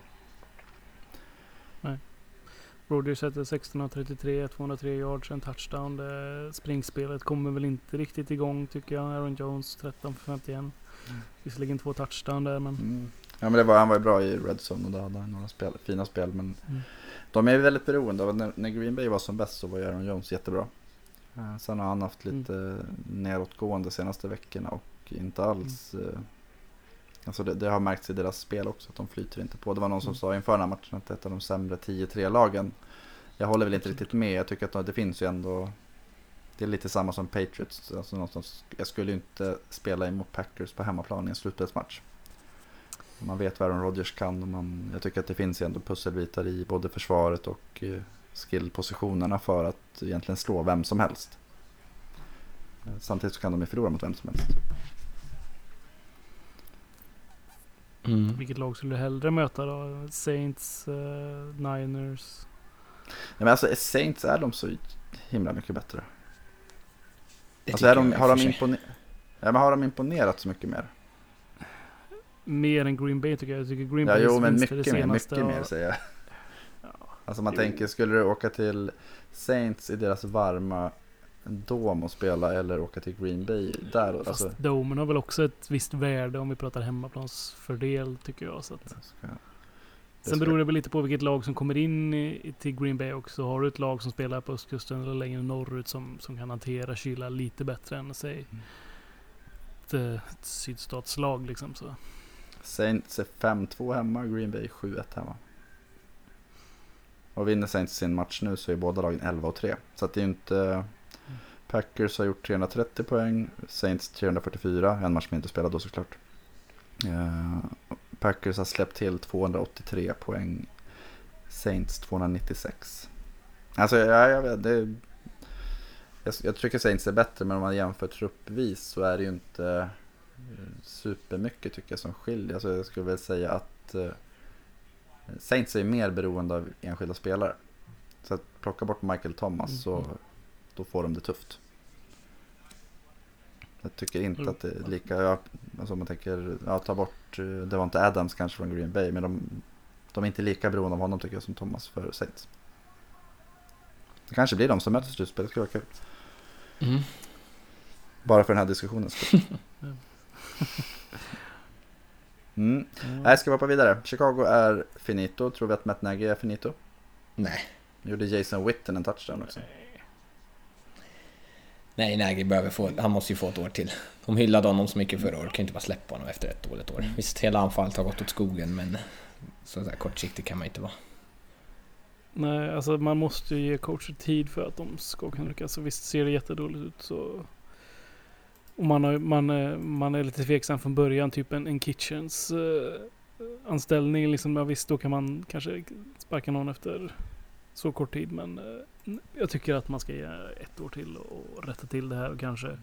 Rodgers sätter 16 av 33, 203 yards, en touchdown. Det springspelet kommer väl inte riktigt igång tycker jag. Aaron Jones 13 för 51. Mm. Visserligen två touchdown där men... Mm. Ja men det var, han var ju bra i Red Zone och då hade han några spel, fina spel men mm. de är väldigt beroende av när, när Green Bay var som bäst så var Aaron Jones jättebra. Uh, sen har han haft lite mm. nedåtgående senaste veckorna och inte alls mm. Alltså det, det, har märkts i deras spel också att de flyter inte på. Det var någon som mm. sa inför den här matchen att det är ett av de sämre 10-3-lagen. Jag håller väl inte riktigt med. Jag tycker att det finns ju ändå det är lite samma som Patriots. Alltså någonstans, jag skulle ju inte spela emot Packers på hemmaplan i en slutspelsmatch. Man vet vad Aaron Rodgers kan och man, jag tycker att det finns ju ändå pusselbitar i både försvaret och eh, skillpositionerna för att egentligen slå vem som helst. Eh, samtidigt så kan de ju förlora mot vem som helst. Mm. Vilket lag skulle du hellre möta då? Saints, uh, Niners? Ja, men alltså Saints är de så himla mycket bättre. Det alltså är de, har, de imponer- ja, men har de imponerat så mycket mer? Mer än Green Bay tycker jag. Jag tycker Green Bay ja, jo, men mycket mer, mycket mer säger jag. Ja. Alltså man jo. tänker, skulle du åka till Saints i deras varma Dom och spela eller åka till Green Bay där. Fast alltså. Domen har väl också ett visst värde om vi pratar hemmaplansfördel tycker jag. Så att. Ska, Sen beror det väl lite på vilket lag som kommer in i, till Green Bay också. Har du ett lag som spelar på östkusten eller längre norrut som, som kan hantera kyla lite bättre än säg mm. ett, ett sydstatslag liksom. Så. Saints är 5-2 hemma, Green Bay 7-1 hemma. Och vinner Saints sin match nu så är båda lagen 11 3. Så att det är ju inte Packers har gjort 330 poäng, Saints 344, en match som inte spelade då såklart. Uh, Packers har släppt till 283 poäng, Saints 296. Alltså ja, jag vet, det, jag, jag tycker Saints är bättre men om man jämför truppvis så är det ju inte eh, supermycket tycker jag som skiljer. Alltså jag skulle väl säga att uh, Saints är mer beroende av enskilda spelare. Så att plocka bort Michael Thomas mm. så då får de det tufft. Jag tycker inte mm. att det är lika, ja, alltså man tänker, ja, ta bort, eh, det var inte Adams kanske från Green Bay, men de, de är inte lika beroende av honom tycker jag som Thomas för Saints. Det kanske blir de som möter slutspel, det skulle vara kul. Mm. Bara för den här diskussionen skull. Mm. Mm. Nej, ska vi hoppa vidare. Chicago är finito. Tror vi att Matt Nagy är finito? Nej. Gjorde Jason Witten en touchdown också. Nej. Nej, Nagy behöver få, han måste ju få ett år till. De hyllade honom så mycket förra året, kan ju inte bara släppa honom efter ett dåligt år. Visst, hela anfallet har gått åt skogen, men så där kortsiktig kan man inte vara. Nej, alltså man måste ju ge coacher tid för att de ska kunna lyckas. Så visst ser det jättedåligt ut så... Och man, har, man, är, man är lite tveksam från början, typ en, en Kitchens uh, anställning. Liksom, ja, visst, då kan man kanske sparka någon efter så kort tid. Men uh, jag tycker att man ska ge ett år till och rätta till det här och kanske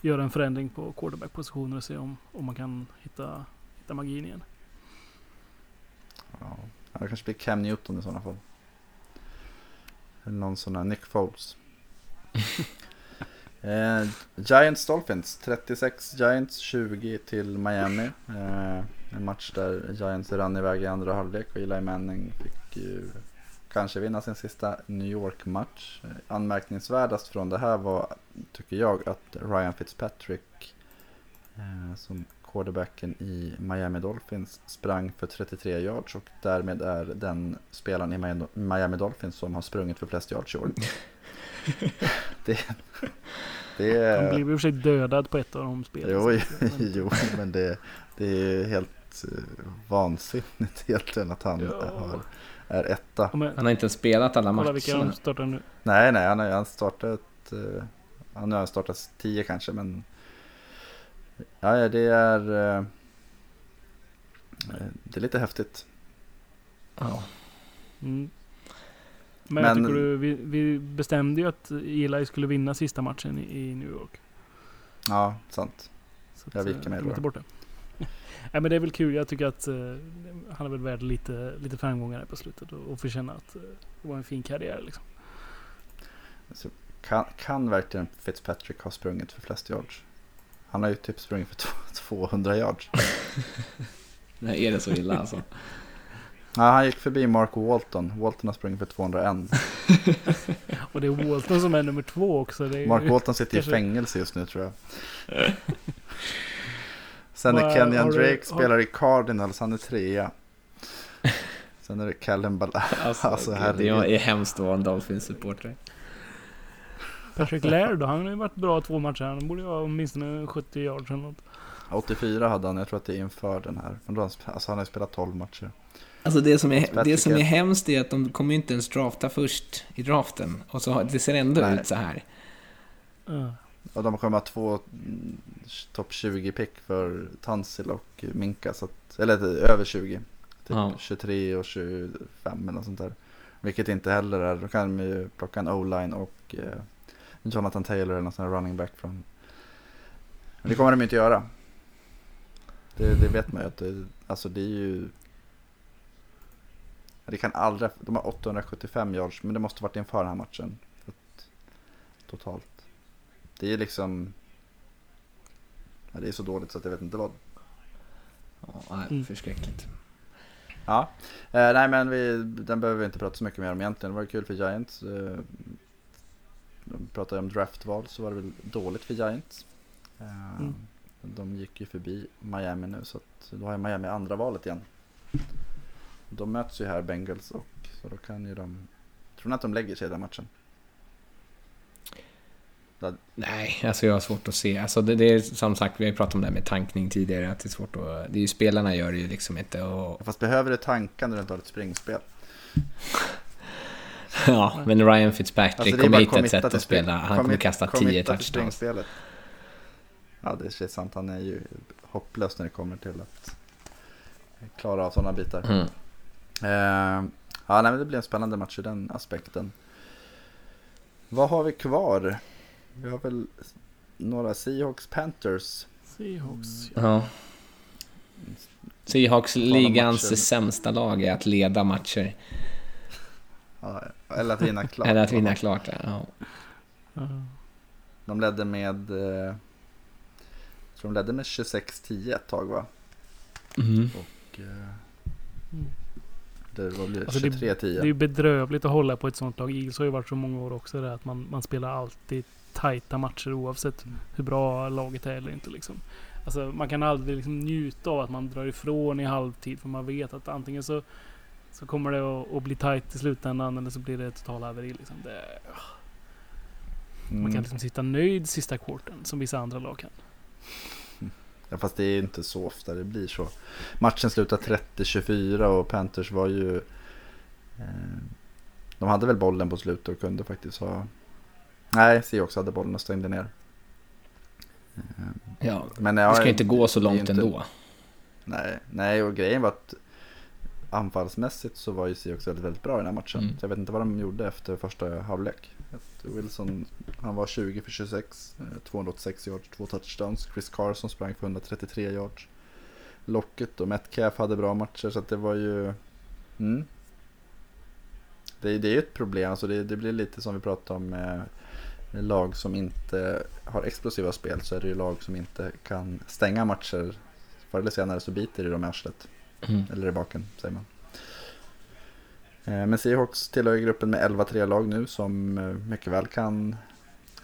göra en förändring på quarterback-positioner och se om, om man kan hitta, hitta magin igen. Ja, det kanske blir Cam Newton i sådana fall. Eller någon sån här Nick Foles. eh, Giants Dolphins, 36 Giants, 20 till Miami. Eh, en match där Giants rann iväg i andra halvlek och Eli Manning fick ju kanske vinna sin sista New York-match. Anmärkningsvärdast från det här var, tycker jag, att Ryan Fitzpatrick eh, som quarterbacken i Miami Dolphins sprang för 33 yards och därmed är den spelaren i Miami Dolphins som har sprungit för flest yards i år. det, det. Han blev i och för sig dödad på ett av de spelen. Jo, jo men det, det är helt eh, vansinnigt egentligen att han ja. har är etta. Han har inte spelat alla matcher. Vilka de startar nu. Nej, nej, han har startat, uh, han har startat tio kanske, men ja, det är, uh, det är lite häftigt. Ja. Mm. Men, jag Men- tycker du, vi, vi bestämde ju att Eli skulle vinna sista matchen i, i New York. Ja, sant. Så Jag viker eh, mig då. bort det. Nej men det är väl kul. Jag tycker att eh, han är väl värd lite, lite framgångar här på slutet och, och förtjäna att eh, det var en fin karriär liksom. Så kan, kan verkligen Fitzpatrick ha sprungit för flest yards? Han har ju typ sprungit för två- 200 yards. Nej, är det så illa alltså? Ja, han gick förbi Mark Walton. Walton har sprungit för 201. Och det är Walton som är nummer två också. Det är, Mark Walton sitter i kanske- fängelse just nu tror jag. Sen är Kenyan du- Drake har- spelar i Cardinals, han är trea. Sen är det Callum Ball. Alltså, Alltså, gud, herregud. det är hemskt att vara en Dolphins-supporter. Patrick Laird då, han har ju varit bra två matcher. Han borde ju ha åtminstone 70 yards eller något. 84 hade han, jag tror att det är inför den här. Men då, alltså han har ju spelat 12 matcher. Alltså det som, är, det som är hemskt är att de kommer ju inte ens drafta först i draften. Och så det ser ändå Nej. ut så här. Ja. Och de kommer ha två mm, topp 20 pick för Tansil och Minka. Så att, eller över 20. Typ Ja. 23 och 25 eller något sånt där. Vilket inte heller är, då kan de ju plocka en o-line och eh, Jonathan Taylor eller någon sån här running back från. Men det kommer de inte göra. Det, det vet man ju att det, alltså det är ju. Det kan aldrig, de har 875 yards men det måste varit inför den här matchen. Att, totalt. Det är liksom. Ja, det är så dåligt så att jag vet inte vad. Ja, nej, Mm. förskräckligt. Ja, eh, nej men vi, den behöver vi inte prata så mycket mer om egentligen. Det var kul för Giants. Eh, de pratade om draftval så var det väl dåligt för Giants. Eh, Mm. De gick ju förbi Miami nu så att då har jag Miami andra valet igen. De möts ju här Bengals och så då kan ju de... Tror ni att de lägger sig i den matchen? Nej, alltså jag har svårt att se. Alltså det, det är som sagt, vi har ju pratat om det här med tankning tidigare, att det är svårt att... Det är ju spelarna gör det ju liksom inte och... Fast behöver du tanka när du inte har ett springspel? Ja, men Ryan Fitzpatrick Alltså, kommer hitta ett sätt att spela. Han kommer kasta committa 10 till touchdowns. Ja, det är sant. Han är ju hopplös när det kommer till att klara av sådana bitar. Mm. Eh, ja, nej, men det blir en spännande match ur den aspekten. Vad har vi kvar? Vi har väl några Seahawks Panthers. Seahawks. Ja. Seahawks, Kvala ligans matcher. sämsta lag är att leda matcher. Ja, eller att vinna klart. Eller att vinna klart. Ja. Ja. De ledde med, eh, jag tror de ledde med 26-10 ett tag va? Mm. Och, eh, Mm. det var väl Alltså, det- 23-10. Det är ju bedrövligt att hålla på ett sånt lag. Eagles har ju varit så många år också där att man, man spelar alltid tajta matcher oavsett hur bra laget är eller inte liksom. Alltså man kan aldrig liksom njuta av att man drar ifrån i halvtid för man vet att antingen så, så kommer det att, att bli tajt i slutändan eller så blir det total haveri liksom. Det, Man Mm. kan liksom sitta nöjd sista kvarten som vissa andra lag kan. Ja, fast det är inte så ofta det blir så. Matchen slutade 30-24 och Panthers var ju... Eh, de hade väl bollen på slutet och kunde faktiskt ha... Nej, Seahawks hade bollen och stängde ner. Eh, ja. men Det ska inte gå så långt inte- ändå. Nej, nej, och grejen var att anfallsmässigt så var ju Seahawks väldigt, väldigt bra i den här matchen. Mm. Så jag vet inte vad de gjorde efter första halvlek. Wilson, han var 20 för 26, eh, 286 yards, två touchdowns. Chris Carson sprang för 133 yards. Locket och Metcalf hade bra matcher så att det var ju... Mm. Det, det är ju ett problem, alltså det, det blir lite som vi pratade om med lag som inte har explosiva spel så är det ju lag som inte kan stänga matcher. Förr eller senare så biter det dem i arslet. Mm. Eller i baken säger man. Eh, Men Seahawks tillhör gruppen med 11-3 lag nu som eh, mycket väl kan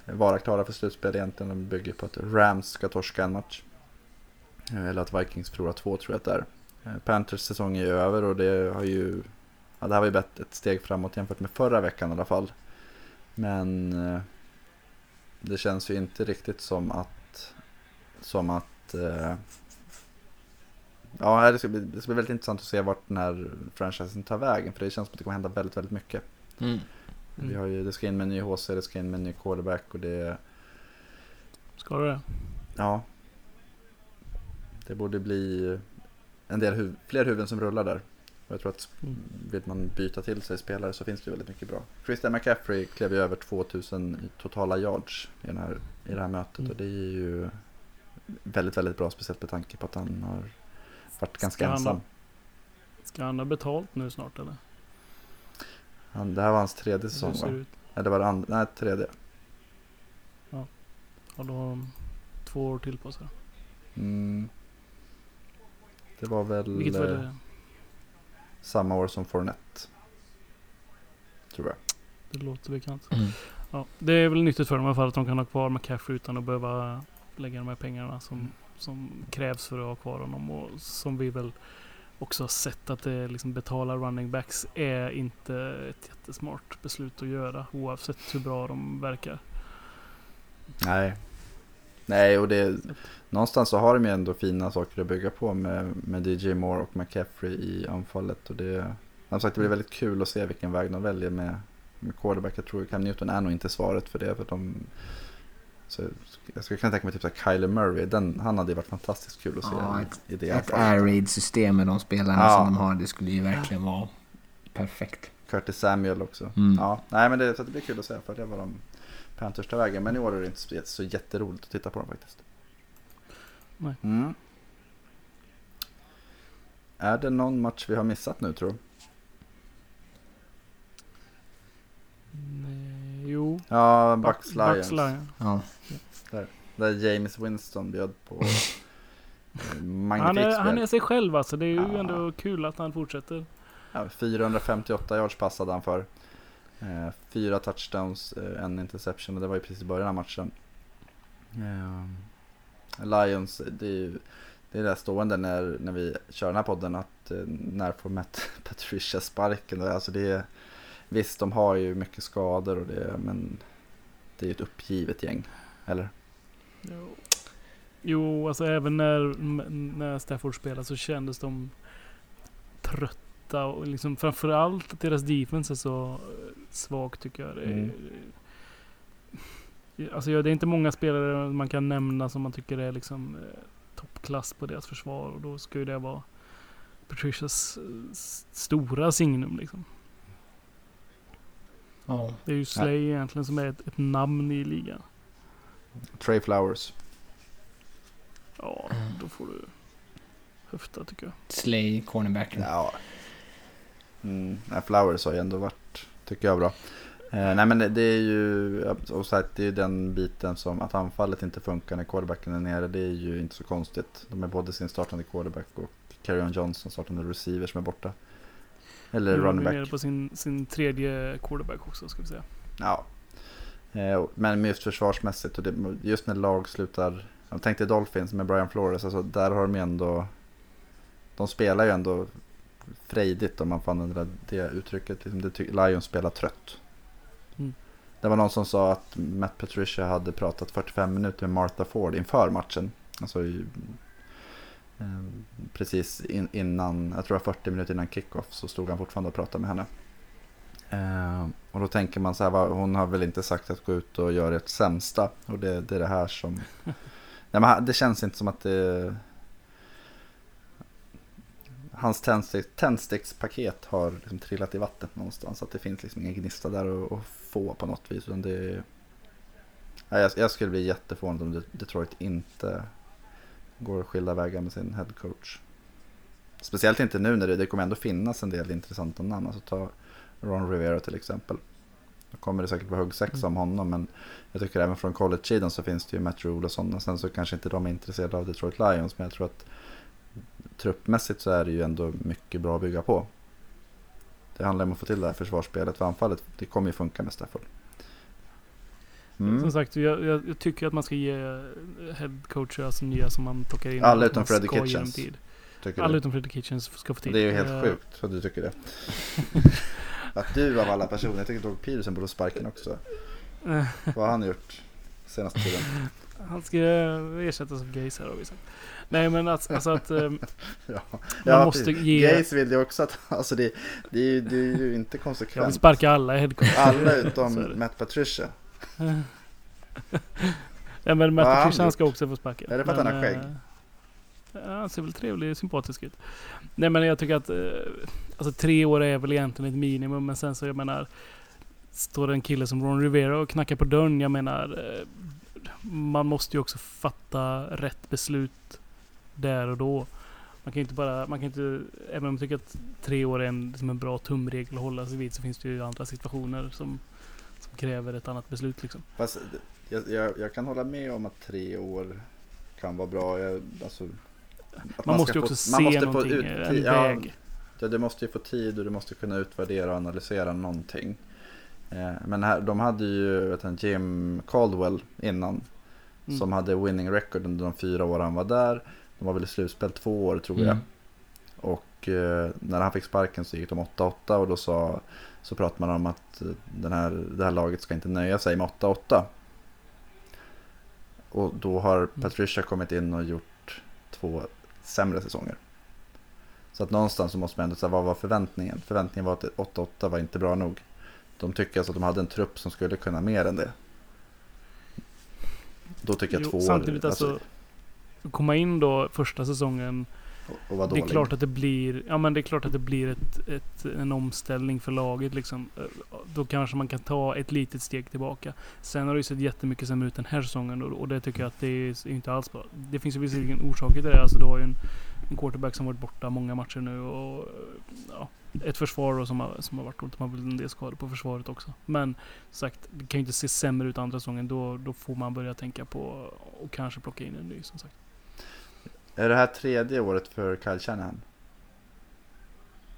vara klara för slutspel egentligen. De bygger på att Rams ska torska en match. Eh, Eller att Vikings förlorar två tror jag att det är. Panthers säsong är ju över och det har ju Ja, det här var ju ett steg framåt jämfört med förra veckan i alla fall. Men det känns ju inte riktigt som att som att eh, Ja, det ska, bli, det ska bli väldigt intressant att se vart den här franchisen tar vägen. För det känns som att det kommer hända väldigt, väldigt mycket. Mm. Vi har ju, det ska in med en ny HC, det ska in med en ny quarterback och det... Ska du det? Ja. Det borde bli en del huv, fler huvuden som rullar där. Och jag tror att vill man byta till sig spelare så finns det väldigt mycket bra. Christian McCaffrey klev ju över 2000 i totala yards i, den här, i det här mötet Mm. och det är ju väldigt, väldigt bra speciellt med tanke på att han har varit ganska Ska han ensam. ha- Ska han ha betalt nu snart eller? Han, det här var hans tredje säsong va? ut? Nej, det var det andra, nej tredje. Ja, då har de två år till på sig. Mm. Det var väl Vilket var eh, det? Samma år som Fournette. Tror jag. Det låter bekant. Mm. Ja, det är väl nyttigt för dem i alla fall att de kan ha kvar McCaffrey utan att behöva lägga de här pengarna som, som krävs för att ha kvar honom. Och som vi väl också har sett att det liksom betala running backs är inte ett jättesmart beslut att göra oavsett hur bra de verkar. Nej. Nej, och det någonstans så har de ju ändå fina saker att bygga på med, med DJ Moore och McCaffrey i anfallet. Och det, som sagt, det blir väldigt kul att se vilken väg de väljer med, med quarterback. Jag tror Cam Newton är nog inte svaret för det. För de, så jag skulle kunna tänka mig typ så Kyler Murray. Den, han hade ju varit fantastiskt kul att se Ja, i, ett- i det Ett air raid system med de spelarna Ja. som de har, det skulle ju verkligen vara perfekt. Curtis Samuel också. Mm. Ja, nej men det, så det blir kul att se för det var de Panthers tar vägen. Men i år är det inte så, jätteroligt att titta på dem faktiskt. Nej. Mm. Är det någon match vi har missat nu tror du? Nej, jo. Ja, Buc- Bucks Lions. Bucks Lions. Ja. Där James Winston bjöd på eh, Han är, han är sig själv alltså. Det är ju Ja. ändå kul att han fortsätter. Ja, 458 yards passade han för. Eh, fyra touchdowns, eh, en interception och det var ju precis i början av matchen. Eh, Lions, det är ju det är det stående när, när vi kör den här podden att eh, när får Matt Patricia sparken? Alltså det är, visst, de har ju mycket skador och det, men det är ju ett uppgivet gäng. Eller? Jo. Jo, alltså även när, när Stafford spelade så kändes de trötta och liksom framförallt att deras defense är så eh, svag tycker jag. Mm. Alltså ja, det är inte många spelare man kan nämna som man tycker är liksom eh, toppklass på deras försvar och då ska ju det vara Patricias eh, stora signum liksom. Ja. Det är ju Slay egentligen som är ett, ett namn i ligan. Trey Flowers. Ja, då får du höfta tycker jag. Slay, cornerbacken. Ja. Mm, nej, Flowers har ju ändå varit, tycker jag, bra. Eh, nej men det, det är ju, ja, och så här, det är ju den biten som att anfallet inte funkar när quarterbacken är nere. Det är ju inte så konstigt. De är både sin startande quarterback och Carrion Johnson startande receiver som är borta. Eller Nu running vi nere back. på sin, sin tredje quarterback också ska vi säga. Ja. Eh, men just försvarsmässigt och det, just när lag slutar. Jag tänkte Dolphins med Brian Flores. Alltså där har de ju ändå. De spelar ju ändå frejdigt om man får använda det, uttrycket. Liksom Lions spelar trött. Mm. Det var någon som sa att Matt Patricia hade pratat 45 minuter med Martha Ford inför matchen. Alltså i, eh, precis in, innan, jag tror det var 40 minuter innan kickoff så stod han fortfarande och pratade med henne. Eh, och då tänker man så här, hon har väl inte sagt att gå ut och göra ett sämsta. Och det, det är det här som... Nej, men det känns inte som att det... Hans tändstick, tändstickspaket har liksom trillat i vattnet någonstans. Att det finns liksom ingen gnista där att, att få på något vis. Utan det, Nej, jag, jag skulle bli jätteförvånad om Det- Detroit inte går skilda vägar med sin head coach. Speciellt inte nu när det, det kommer ändå finnas en del intressanta namn. Alltså ta Ron Rivera till exempel. Då kommer det säkert vara huggsexa om honom. Men jag tycker även från college-sidan så finns det ju Matt Rule och sådana. Sen så kanske inte de är intresserade av Detroit Lions. Men jag tror att truppmässigt så är det ju ändå mycket bra att bygga på. Det handlar om att få till det här försvarsspelet. För anfallet, det kommer ju funka med Stafford. Mm. Som sagt, jag, jag, tycker att man ska ge headcoacher, alltså nya som man plockar in. Alla utom dem Kitchens. Alla du? utom Freddie Kitchens ska få tid. Det är ju helt Eh, sjukt att du tycker det. Att du av alla personer, jag tycker Doug Peterson borde sparken också. eh, Vad har han gjort senaste tiden? Han ska ersättas av Gaze här har vi sagt. Nej men att, alltså att eh, Ja, man måste precis. ge... Gaze vill ju också att, alltså det, det, är, ju, det är ju inte Jag vill konsekvent. sparka alla headcoacher. Alla Så är utom. Matt Patricia. Ja men Matt Patricia han ska också få sparken. Är det för att han har skägg? eh, Han ser väl trevlig och sympatisk ut. Nej men jag tycker att eh, alltså, tre år är väl egentligen ett minimum. Men sen så jag menar. Står det en kille som Ron Rivera och knackar på dörren. Jag menar. Eh, man måste ju också fatta rätt beslut där och då. Man kan inte bara, man kan inte, även om jag tycker att tre år är en, liksom en bra tumregel att hålla sig vid så finns det ju andra situationer som, som kräver ett annat beslut liksom. Fast jag, jag, jag kan hålla med om att tre år kan vara bra. Jag, alltså, man, man, måste ju också få, se måste någonting, ut, en ja, väg. Ja, du måste ju få tid och du måste kunna utvärdera och analysera någonting. Eh, men här, de hade ju vet Jim Caldwell innan. Mm. Som hade winning record under de fyra år han var där. De var väl i slutspel två år tror jag. Mm. Och eh, när han fick sparken så gick de 8-8 och då sa, så pratade man om att den här, det här laget ska inte nöja sig med 8-8. Och då har mm. Patricia kommit in och gjort två sämre säsonger. Så att någonstans så måste man ändå säga vad var förväntningen? Förväntningen var att 8-8 var inte bra nog. De tycker alltså att de hade en trupp som skulle kunna mer än det. Då tycker jag jo, två samtidigt år. Alltså, alltså, komma in då första säsongen. Och, och det är klart att det blir, ja men det är klart att det blir ett, ett, en omställning för laget liksom. Då kanske man kan ta ett litet steg tillbaka. Sen har det ju sett jättemycket sämre ut den här säsongen och, och det tycker jag att det är inte alls bra. Det finns ju visserligen orsaker till det. Alltså du har ju en, en quarterback som varit borta många matcher nu och ja, ett försvar som har, som har varit dåligt. Man har väl en del skador på försvaret också. Men sagt, det kan ju inte se sämre ut andra säsongen. Då, då får man börja tänka på och kanske plocka in en ny som sagt. Är det här tredje året för Kyle Shanahan?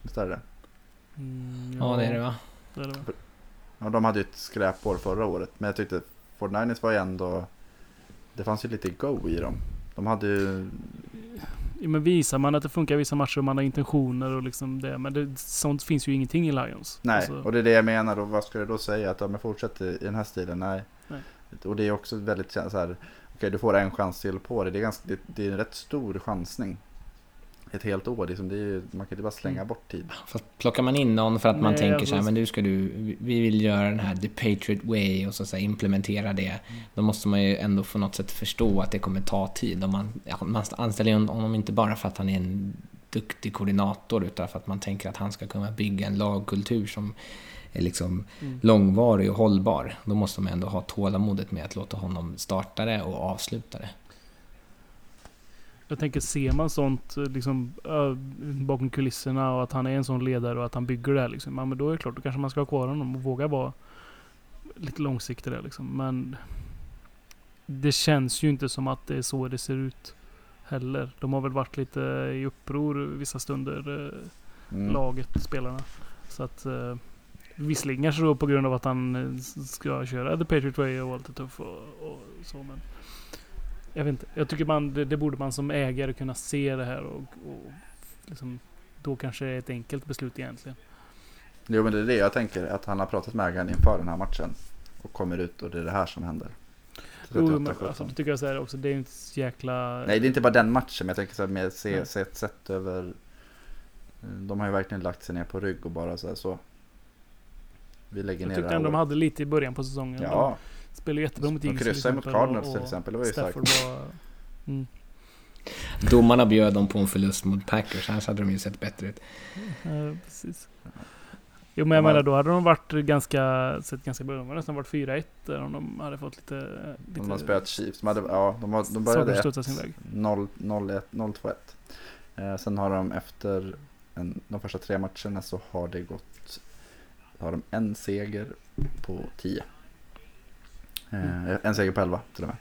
Visst är det mm, ja. ja, det är det va? Det är det. Ja, de hade ju ett skräpår förra året. Men jag tyckte Ford Niners var ju ändå... Det fanns ju lite go i dem. De hade ju ja, men visar man att det funkar vissa matcher och man har intentioner och liksom det. Men det, sånt finns ju ingenting i Lions. Nej, alltså. och det är det jag menar. Och vad ska du då säga? Att de fortsätter i den här stilen? Nej. Nej. Och det är också väldigt så här. Okej, okay, du får en chans till på det. Det är, ganska, det, det är en rätt stor chansning ett helt år. Liksom, det är man kan inte bara slänga mm. bort tid. Fast plockar man in någon för att Nej, man tänker så här, men nu ska du, vi vill göra den här the Patriot way och så, så här, implementera det. Då måste man ju ändå på något sätt förstå att det kommer ta tid. Och man, man anställer honom inte bara för att han är en duktig koordinator utan för att man tänker att han ska kunna bygga en lagkultur som är liksom mm. långvarig och hållbar. Då måste man ändå ha tålamodet med att låta honom starta det och avsluta det. Jag tänker, ser man sånt liksom, äh, bakom kulisserna och att han är en sån ledare och att han bygger det här liksom, ja, men då är det klart, då kanske man ska ha kvar honom och våga vara lite långsiktig där liksom. Men det känns ju inte som att det är så det ser ut heller. De har väl varit lite i uppror vissa stunder, eh, mm. laget, spelarna. Så att eh, Visserligen kanske då på grund av att han ska köra The Patriot Way och vara lite tuff och, och så men jag vet inte. Jag tycker man, det, det, borde man som ägare kunna se det här och, och liksom, då kanske det är ett enkelt beslut egentligen. Jo men det är det jag tänker, att han har pratat med ägaren inför den här matchen och kommer ut och det är det här som händer. Jo, men alltså, det tycker jag så här också, det är inte så jäkla... Nej det är inte bara den matchen, men jag tänker så här med se, se ett sätt över... De har ju verkligen lagt sig ner på rygg och bara så här så. Vi lägger jag ner här ändå de hade lite i början på säsongen. Ja. Spelar jättebra mot Eagles De kryssade mot Cardinals till exempel. Det var ju starkt. Var, mm. Domarna bjöd dem på en förlust mot Packers, annars hade de ju sett bättre ut. Ja, precis. Jo men jag menar då hade de varit ganska, sett ganska bra. De hade nästan varit 4-1 där om de hade fått lite... lite de har spöat Chiefs. De, hade, ja, de, har, de började 0-2-1. Eh, sen har de efter en, de första tre matcherna så har det gått, har de en seger på 10. Mm. En seger på 11 till och med.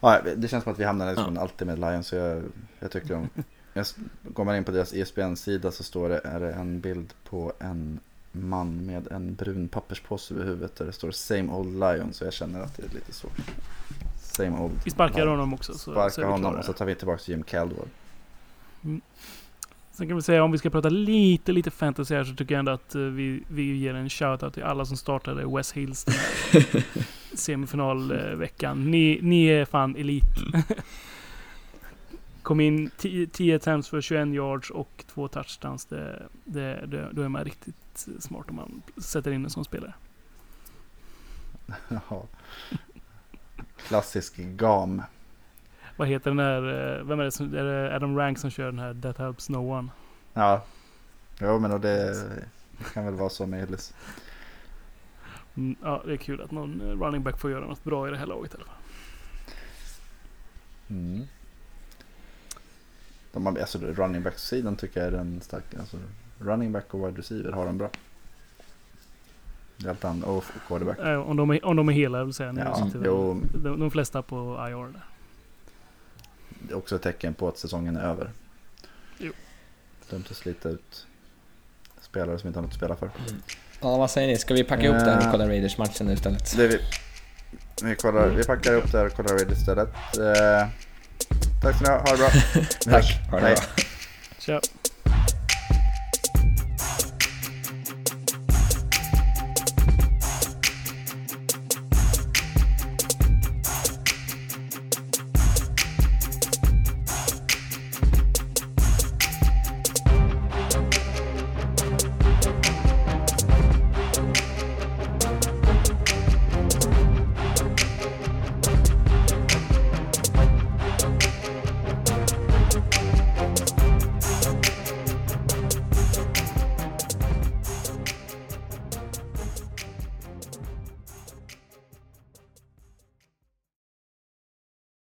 Ja, det känns som att vi hamnar i ja. alltid med Lions. Så jag, jag tycker om, jag, går man in på deras ESPN-sida så står det, är det en bild på en man med en brun papperspåse över huvudet där det står Same Old Lions. Så jag känner att det är lite så. Same Old. Vi sparkar honom också. Så sparkar honom och så tar vi tillbaka Jim Caldwell. Mm. Sen kan vi säga om vi ska prata lite, lite fantasy här så tycker jag ändå att eh, vi, vi ger en shoutout till alla som startade West Hills den här semifinalveckan. Ni, ni är fan elit. Kom in 10 attempts för 21 yards och två touchdowns. Det, det, det, då är man riktigt smart om man sätter in en sån spelare. Klassisk gam. Vad heter den där, eh, vem är det som, är det Adam Rank som kör den här That Helps No One? Ja, jo men och det kan väl vara så med Hillis. Mm, ja, det är kul att någon eh, running back får göra något bra i det här laget i alla fall. Mm. De alltså running back-sidan tycker jag är den starka. Alltså, running back och wide receiver har de bra. Helt annat. Och quarterback. Eh, om, de är, om de är hela vill säga. Nu Ja, sitter väl jo, de, de flesta på IR där. Också ett tecken på att säsongen är över. Jo. Dumt att slita ut spelare som inte har något att spela för. Ja, vad säger ni? Ska vi packa ihop det här och Eh. kolla Raiders-matchen istället? Det vi, vi, kollar, vi packar upp det här och kollar Raiders istället. Eh, tack ska ni ha, ha det bra. Tack, ha det bra. Tja.